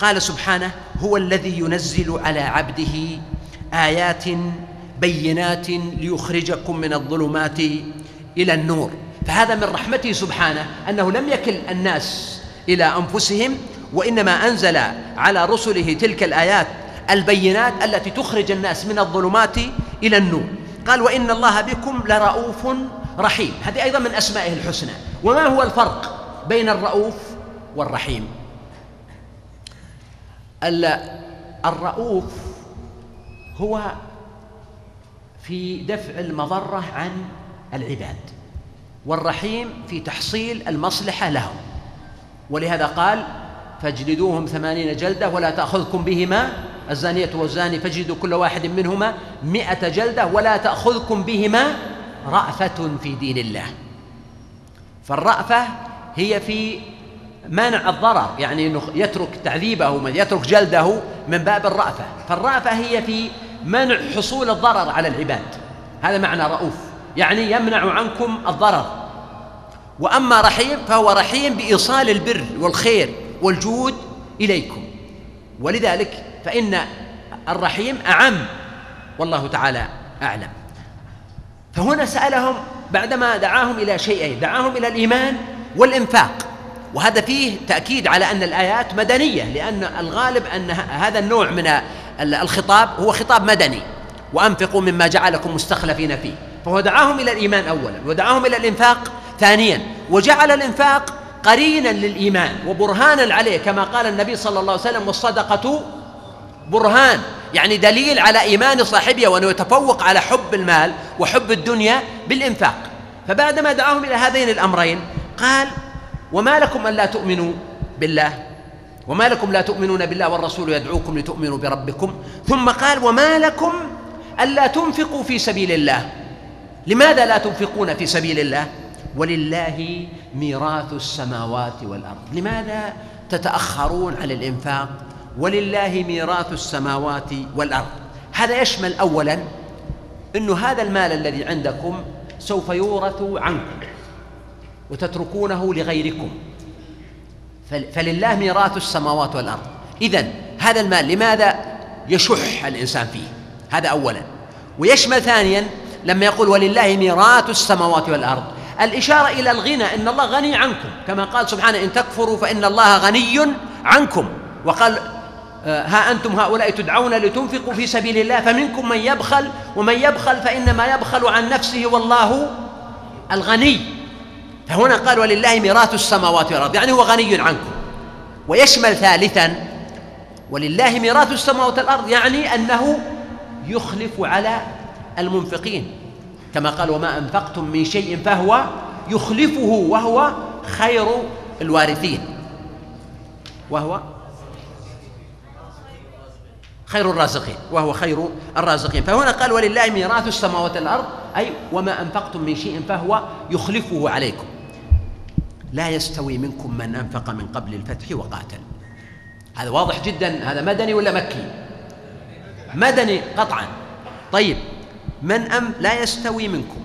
قال سبحانه هو الذي ينزل على عبده آيات بينات ليخرجكم من الظلمات إلى النور. فهذا من رحمته سبحانه أنه لم يكل الناس إلى أنفسهم وإنما أنزل على رسله تلك الآيات البينات التي تخرج الناس من الظلمات إلى النور. قال وإن الله بكم لرؤوف رحيم. هذه أيضا من أسمائه الحسنى. وما هو الفرق بين الرؤوف والرحيم؟ الرؤوف هو في دفع المضرة عن العباد والرحيم في تحصيل المصلحة لهم. ولهذا قال فاجلدوهم ثمانين جلدة ولا تأخذكم بهما الزانية والزاني فاجلدوا كل واحد منهما مئة جلدة ولا تأخذكم بهما رأفة في دين الله. فالرأفة هي في منع الضرر يعني إنه يترك تعذيبه يترك جلده من باب الرأفة. فالرأفة هي في منع حصول الضرر على العباد. هذا معنى رؤوف. يعني يمنع عنكم الضرر. وأما رحيم فهو رحيم بإيصال البر والخير والجود إليكم. ولذلك فإن الرحيم أعم. والله تعالى أعلم. فهنا سألهم بعدما دعاهم إلى شيئين دعاهم إلى الإيمان والإنفاق. وهذا فيه تأكيد على أن الآيات مدنية لأن الغالب أن هذا النوع من الخطاب هو خطاب مدني. وأنفقوا مما جعلكم مستخلفين فيه. فهو دعاهم إلى الإيمان أولا ودعاهم إلى الإنفاق ثانيا. وجعل الإنفاق قرينا للإيمان وبرهانا عليه كما قال النبي صلى الله عليه وسلم والصدقة برهان. يعني دليل على إيمان صاحبها وأنه يتفوق على حب المال وحب الدنيا بالإنفاق. فبعدما دعاهم إلى هذين الأمرين قال وما لكم ألا تؤمنوا بالله وما لكم لا تؤمنون بالله والرسول يدعوكم لتؤمنوا بربكم. ثم قال وما لكم ألا تنفقوا في سبيل الله. لماذا لا تنفقون في سبيل الله؟ ولله ميراث السماوات والأرض. لماذا تتأخرون عن الإنفاق؟ ولله ميراث السماوات والأرض. هذا يشمل أولا أن هذا المال الذي عندكم سوف يورث عنكم. وتتركونه لغيركم. فلله ميراث السماوات والأرض. اذا هذا المال لماذا يشح الإنسان فيه؟ هذا اولا. ويشمل ثانيا لما يقول ولله ميراث السماوات والأرض. الإشارة إلى الغنى إن الله غني عنكم. كما قال سبحانه إن تكفروا فإن الله غني عنكم. وقال آه، ها أنتم هؤلاء تدعون لتنفقوا في سبيل الله فمنكم من يبخل ومن يبخل فإنما يبخل عن نفسه والله الغني. فهنا قال ولله ميراث السماوات والأرض. يعني هو غني عنكم. ويشمل ثالثا ولله ميراث السماوات والأرض يعني أنه يخلف على المنفقين. كما قال وما أنفقتم من شيء فهو يخلفه وهو خير الوارثين. وهو خير الرازقين. وهو خير الرازقين. فهنا قال ولله ميراث السماوات والأرض أي وما أنفقتم من شيء فهو يخلفه عليكم. لا يستوي منكم من أنفق من قبل الفتح وقاتل. هذا واضح جدا. هذا مدني ولا مكي؟ مدني قطعا. طيب من أم لا يستوي منكم؟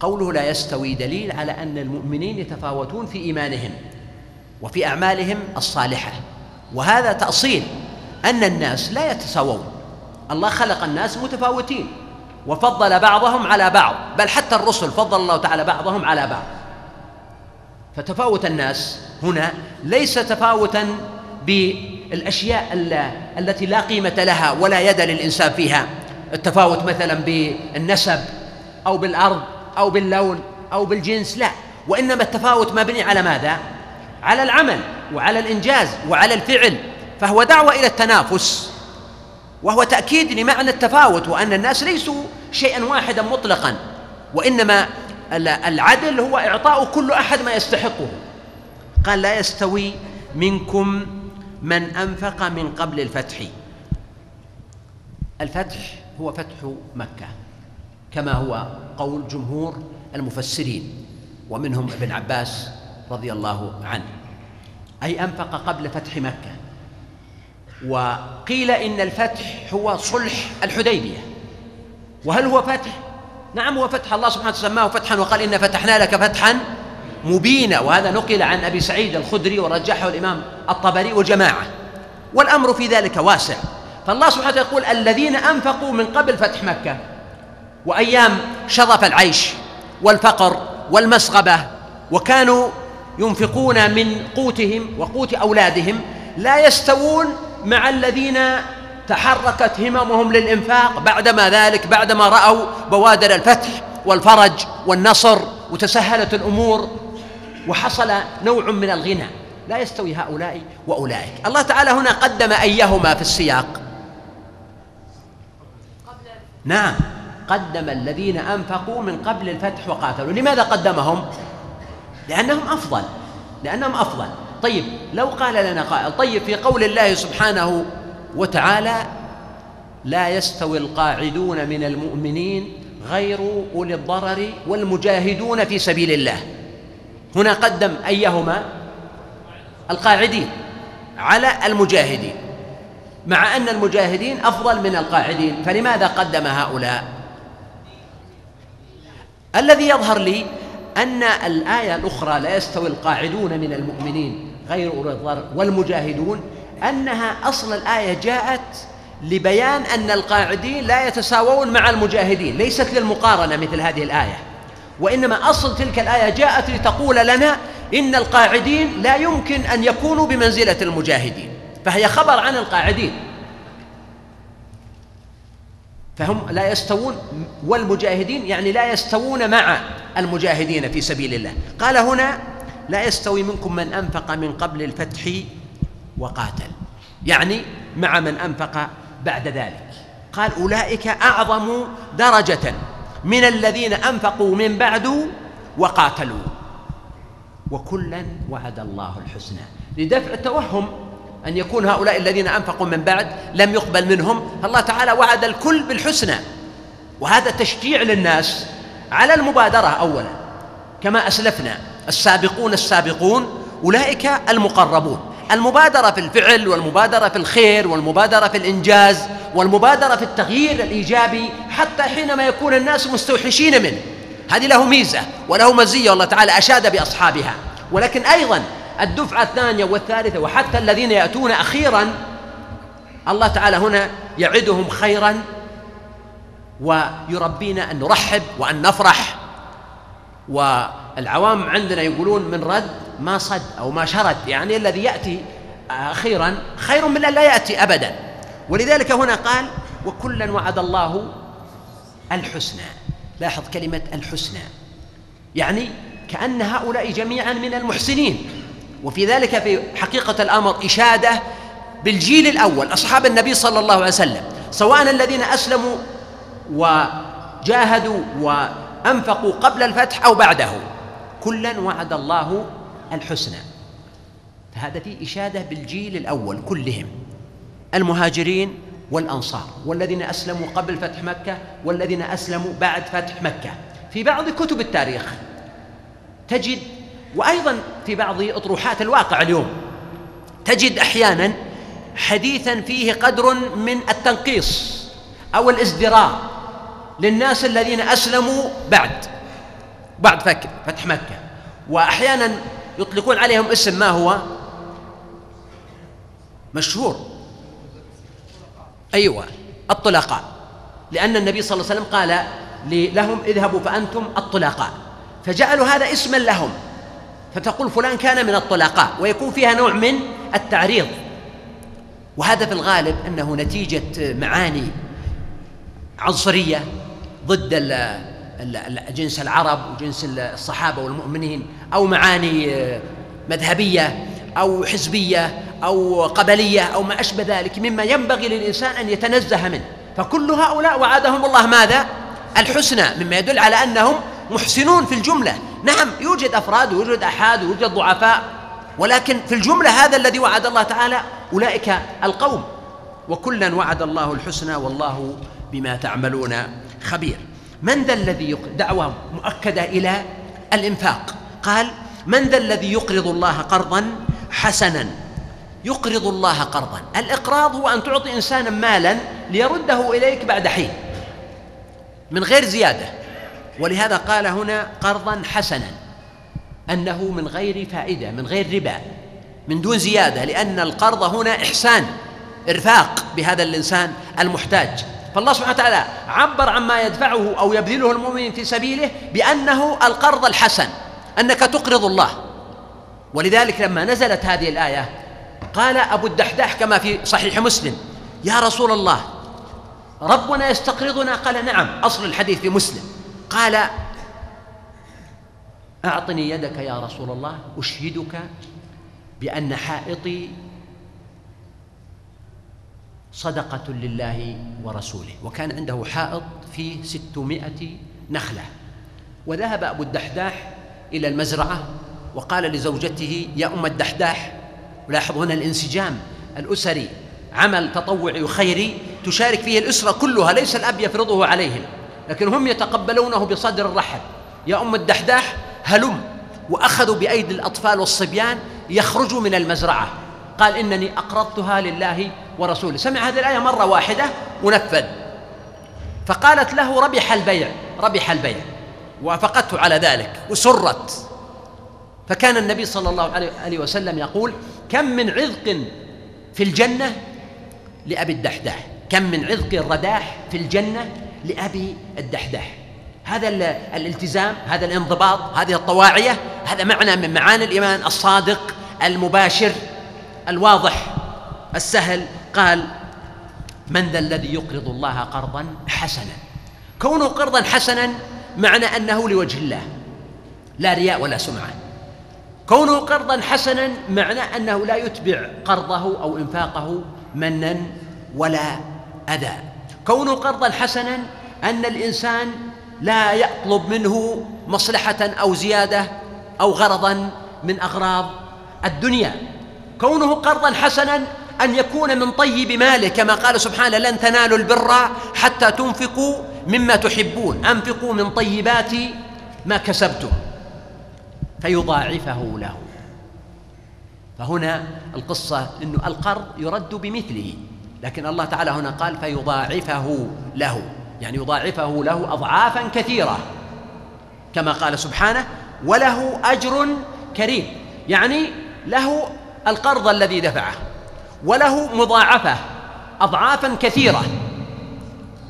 قوله لا يستوي دليل على أن المؤمنين يتفاوتون في إيمانهم وفي أعمالهم الصالحة. وهذا تأصيل أن الناس لا يتساوون. الله خلق الناس متفاوتين وفضل بعضهم على بعض. بل حتى الرسل فضل الله تعالى بعضهم على بعض. فتفاوت الناس هنا ليس تفاوتا بالأشياء التي لا قيمة لها ولا يد للإنسان فيها. التفاوت مثلا بالنسب أو بالأرض أو باللون أو بالجنس لا. وإنما التفاوت مبني على ماذا؟ على العمل وعلى الإنجاز وعلى الفعل. فهو دعوة إلى التنافس وهو تأكيد لمعنى التفاوت وأن الناس ليسوا شيئا واحدا مطلقا وإنما العدل هو إعطاء كل أحد ما يستحقه. قال لا يستوي منكم من أنفق من قبل الفتح. الفتح هو فتح مكة كما هو قول جمهور المفسرين ومنهم ابن عباس رضي الله عنه. أي أنفق قبل فتح مكة. وقيل إن الفتح هو صلح الحديبية. وهل هو فتح؟ نعم هو فتح الله سبحانه وتعالى سماه فتحا وقال إن فتحنا لك فتحا مبينا. وهذا نقل عن أبي سعيد الخدري ورجحه الإمام الطبري وجماعة والأمر في ذلك واسع. فالله سبحانه وتعالى يقول الذين أنفقوا من قبل فتح مكة وأيام شظف العيش والفقر والمسغبة وكانوا ينفقون من قوتهم وقوت أولادهم لا يستوون مع الذين تحركت هممهم للإنفاق بعدما ذلك بعدما رأوا بوادر الفتح والفرج والنصر وتسهلت الأمور وحصل نوع من الغنى. لا يستوي هؤلاء وأولئك. الله تعالى هنا قدم أيهما في السياق. نعم. قدم الذين أنفقوا من قبل الفتح وقاتلوا. لماذا قدمهم؟ لأنهم أفضل. لأنهم أفضل. طيب لو قال لنا قائل طيب في قول الله سبحانه وتعالى لا يستوي القاعدون من المؤمنين غير أولي الضرر والمجاهدون في سبيل الله. هنا قدم أيهما؟ القاعدين على المجاهدين مع أن المجاهدين أفضل من القاعدين فلماذا قدم هؤلاء؟ الذي يظهر لي أن الآية الأخرى لا يستوي القاعدون من المؤمنين غير أولي الضرر والمجاهدون أنها أصل الآية جاءت لبيان أن القاعدين لا يتساوون مع المجاهدين ليست للمقارنة مثل هذه الآية. وإنما أصل تلك الآية جاءت لتقول لنا إن القاعدين لا يمكن أن يكونوا بمنزلة المجاهدين. فهي خبر عن القاعدين. فهم لا يستوون والمجاهدين يعني لا يستوون مع المجاهدين في سبيل الله. قال هنا لا يستوي منكم من أنفق من قبل الفتح وقاتل. يعني مع من أنفق بعد ذلك. قال أولئك أعظم درجة من الذين أنفقوا من بعد وقاتلوا. وكلا وعد الله الحسنى. لدفع التوهم أن يكون هؤلاء الذين أنفقوا من بعد لم يقبل منهم. الله تعالى وعد الكل بالحسنى. وهذا تشجيع للناس على المبادرة أولا. كما أسلفنا السابقون السابقون أولئك المقربون. المبادرة في الفعل والمبادرة في الخير والمبادرة في الإنجاز والمبادرة في التغيير الإيجابي حتى حينما يكون الناس مستوحشين منه. هذه له ميزة وله مزية والله تعالى أشاد بأصحابها. ولكن أيضا الدفعة الثانية والثالثة وحتى الذين يأتون أخيرا الله تعالى هنا يعدهم خيرا ويربينا أن نرحب وأن نفرح. والعوام عندنا يقولون من رد ما صد أو ما شرد يعني الذي يأتي أخيرا خير من لا يأتي أبدا. ولذلك هنا قال وكلا وعد الله الحسنى. لاحظ كلمة الحسنى. يعني كأن هؤلاء جميعا من المحسنين. وفي ذلك في حقيقة الأمر إشادة بالجيل الأول أصحاب النبي صلى الله عليه وسلم. سواء الذين أسلموا وجاهدوا وأنفقوا قبل الفتح أو بعده. كلا وعد الله الحسنى. فهذا فيه إشادة بالجيل الأول كلهم المهاجرين والأنصار والذين أسلموا قبل فتح مكة والذين أسلموا بعد فتح مكة. في بعض كتب التاريخ تجد وأيضا في بعض أطروحات الواقع اليوم تجد أحيانا حديثا فيه قدر من التنقيص أو الازدراء للناس الذين أسلموا بعد بعد فتح مكة. وأحيانا يطلقون عليهم اسم ما هو؟ مشهور. أيوة الطلقاء لأن النبي صلى الله عليه وسلم قال لهم اذهبوا فأنتم الطلقاء فجعلوا هذا اسما لهم. فتقول فلان كان من الطلقاء ويكون فيها نوع من التعريض. وهذا في الغالب أنه نتيجة معاني عنصرية ضد جنس العرب وجنس الصحابة والمؤمنين. أو معاني مذهبية أو حزبية أو قبلية أو ما أشبه ذلك مما ينبغي للإنسان أن يتنزه منه. فكل هؤلاء وعدهم الله ماذا؟ الحسنى مما يدل على أنهم محسنون في الجملة. نعم يوجد أفراد ويوجد أحاد ويوجد ضعفاء ولكن في الجملة هذا الذي وعد الله تعالى أولئك القوم. وكلا وعد الله الحسنى والله بما تعملون خبير. من ذا الذي دعوة مؤكدة إلى الإنفاق؟ قال من ذا الذي يقرض الله قرضا حسنا؟ يقرض الله قرضا. الإقراض هو أن تعطي إنسانا مالا ليرده إليك بعد حين من غير زيادة. ولهذا قال هنا قرضا حسنا أنه من غير فائدة من غير ربا من دون زيادة لأن القرض هنا إحسان إرفاق بهذا الإنسان المحتاج. فالله سبحانه وتعالى عبر عما يدفعه أو يبذله المؤمن في سبيله بأنه القرض الحسن. أنك تقرض الله. ولذلك لما نزلت هذه الآية قال أبو الدحداح كما في صحيح مسلم يا رسول الله ربنا يستقرضنا؟ قال نعم أصل الحديث في مسلم. قال أعطني يدك يا رسول الله أشهدك بأن حائطي صدقة لله ورسوله. وكان عنده حائط فيه ستمائة نخلة. وذهب أبو الدحداح إلى المزرعة وقال لزوجته يا أم الدحداح ولاحظ هنا الانسجام الأسري. عمل تطوعي خيري تشارك فيه الأسرة كلها ليس الأب يفرضه عليهم. لكن هم يتقبلونه بصدر الرحب. يا أم الدحداح هلم وأخذوا بأيدي الأطفال والصبيان يخرجوا من المزرعة. قال إنني أقرضتها لله ورسوله. سمع هذه الآية مرة واحدة ونفذ فقالت له ربح البيع ربح البيع. وافقته على ذلك وسرت. فكان النبي صلى الله عليه وسلم يقول كم من عذق في الجنة لأبي الدحداح. كم من عذق الرداح في الجنة لأبي الدحداح. هذا الالتزام هذا الانضباط هذه الطواعية هذا معنى من معاني الإيمان الصادق المباشر الواضح السهل. قال من ذا الذي يقرض الله قرضا حسنا. كونه قرضا حسنا معنى أنه لوجه الله. لا رياء ولا سمعة. كونه قرضا حسنا معنى أنه لا يتبع قرضه أو إنفاقه منا ولا أذى. كونه قرضا حسنا أن الإنسان لا يطلب منه مصلحة أو زيادة أو غرضا من أغراض الدنيا. كونه قرضا حسنا أن يكون من طيب ماله كما قال سبحانه لن تنالوا البر حتى تنفقوا مما تحبون أنفقوا من طيبات ما كسبتم. فيضاعفه له. فهنا القصة أنه القرض يرد بمثله. لكن الله تعالى هنا قال فيضاعفه له. يعني يضاعفه له أضعافا كثيرة. كما قال سبحانه وله أجر كريم. يعني له القرض الذي دفعه. وله مضاعفة اضعافا كثيرة.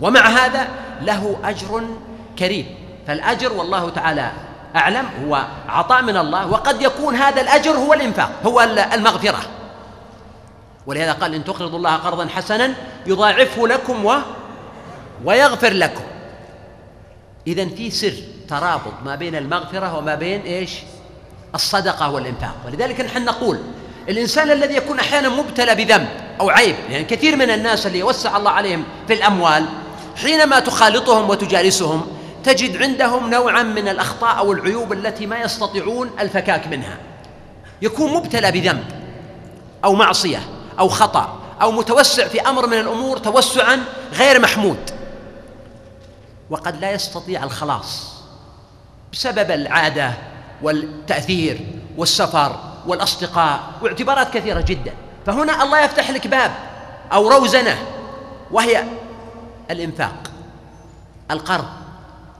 ومع هذا له أجر كريم. فالأجر والله تعالى أعلم هو عطاء من الله وقد يكون هذا الأجر هو الإنفاق هو المغفرة. ولهذا قال إن تقرضوا الله قرضا حسنا يضاعفه لكم و ويغفر لكم. اذا في سر ترابط ما بين المغفرة وما بين إيش؟ الصدقة والإنفاق. ولذلك نحن نقول الإنسان الذي يكون أحيانا مبتلى بذنب أو عيب يعني كثير من الناس اللي يوسع الله عليهم في الأموال حينما تخالطهم وتجالسهم تجد عندهم نوعا من الأخطاء أو العيوب التي ما يستطيعون الفكاك منها. يكون مبتلى بذنب أو معصية أو خطأ أو متوسع في أمر من الأمور توسعا غير محمود. وقد لا يستطيع الخلاص بسبب العادة والتأثير والسفر والأصدقاء واعتبارات كثيرة جدا. فهنا الله يفتح لك باب أو روزنة وهي الإنفاق القرض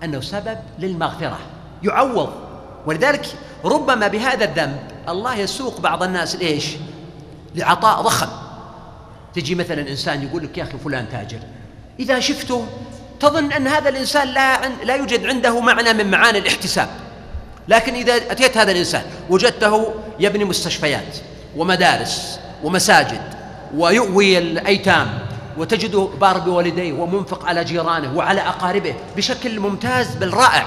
أنه سبب للمغفرة يعوض. ولذلك ربما بهذا الذنب الله يسوق بعض الناس ليش لعطاء ضخم. تجي مثلا إنسان يقول لك يا أخي فلان تاجر إذا شفته تظن أن هذا الإنسان لا, لا يوجد عنده معنى من معاني الاحتساب. لكن إذا أتيت هذا الإنسان وجدته يبني مستشفيات ومدارس ومساجد ويؤوي الأيتام وتجده بار بوالديه ومنفق على جيرانه وعلى أقاربه بشكل ممتاز بل رائع.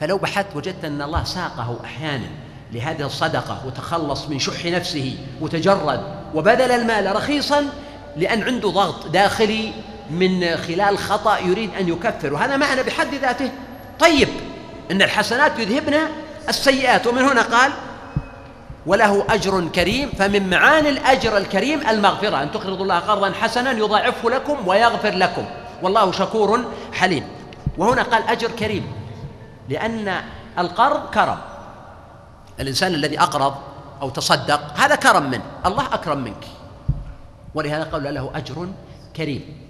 فلو بحثت وجدت أن الله ساقه أحيانا لهذه الصدقة وتخلص من شح نفسه وتجرد وبذل المال رخيصا لأن عنده ضغط داخلي من خلال خطأ يريد أن يكفر وهذا معنى بحد ذاته. طيب إن الحسنات يذهبن السيئات. ومن هنا قال وله أجر كريم فمن معاني الأجر الكريم المغفرة أن تقرضوا الله قرضا حسنا يضاعفه لكم ويغفر لكم. والله شكور حليم. وهنا قال أجر كريم لأن القرض كرم. الإنسان الذي أقرض أو تصدق هذا كرم منه الله أكرم منك. ولهذا قال له أجر كريم.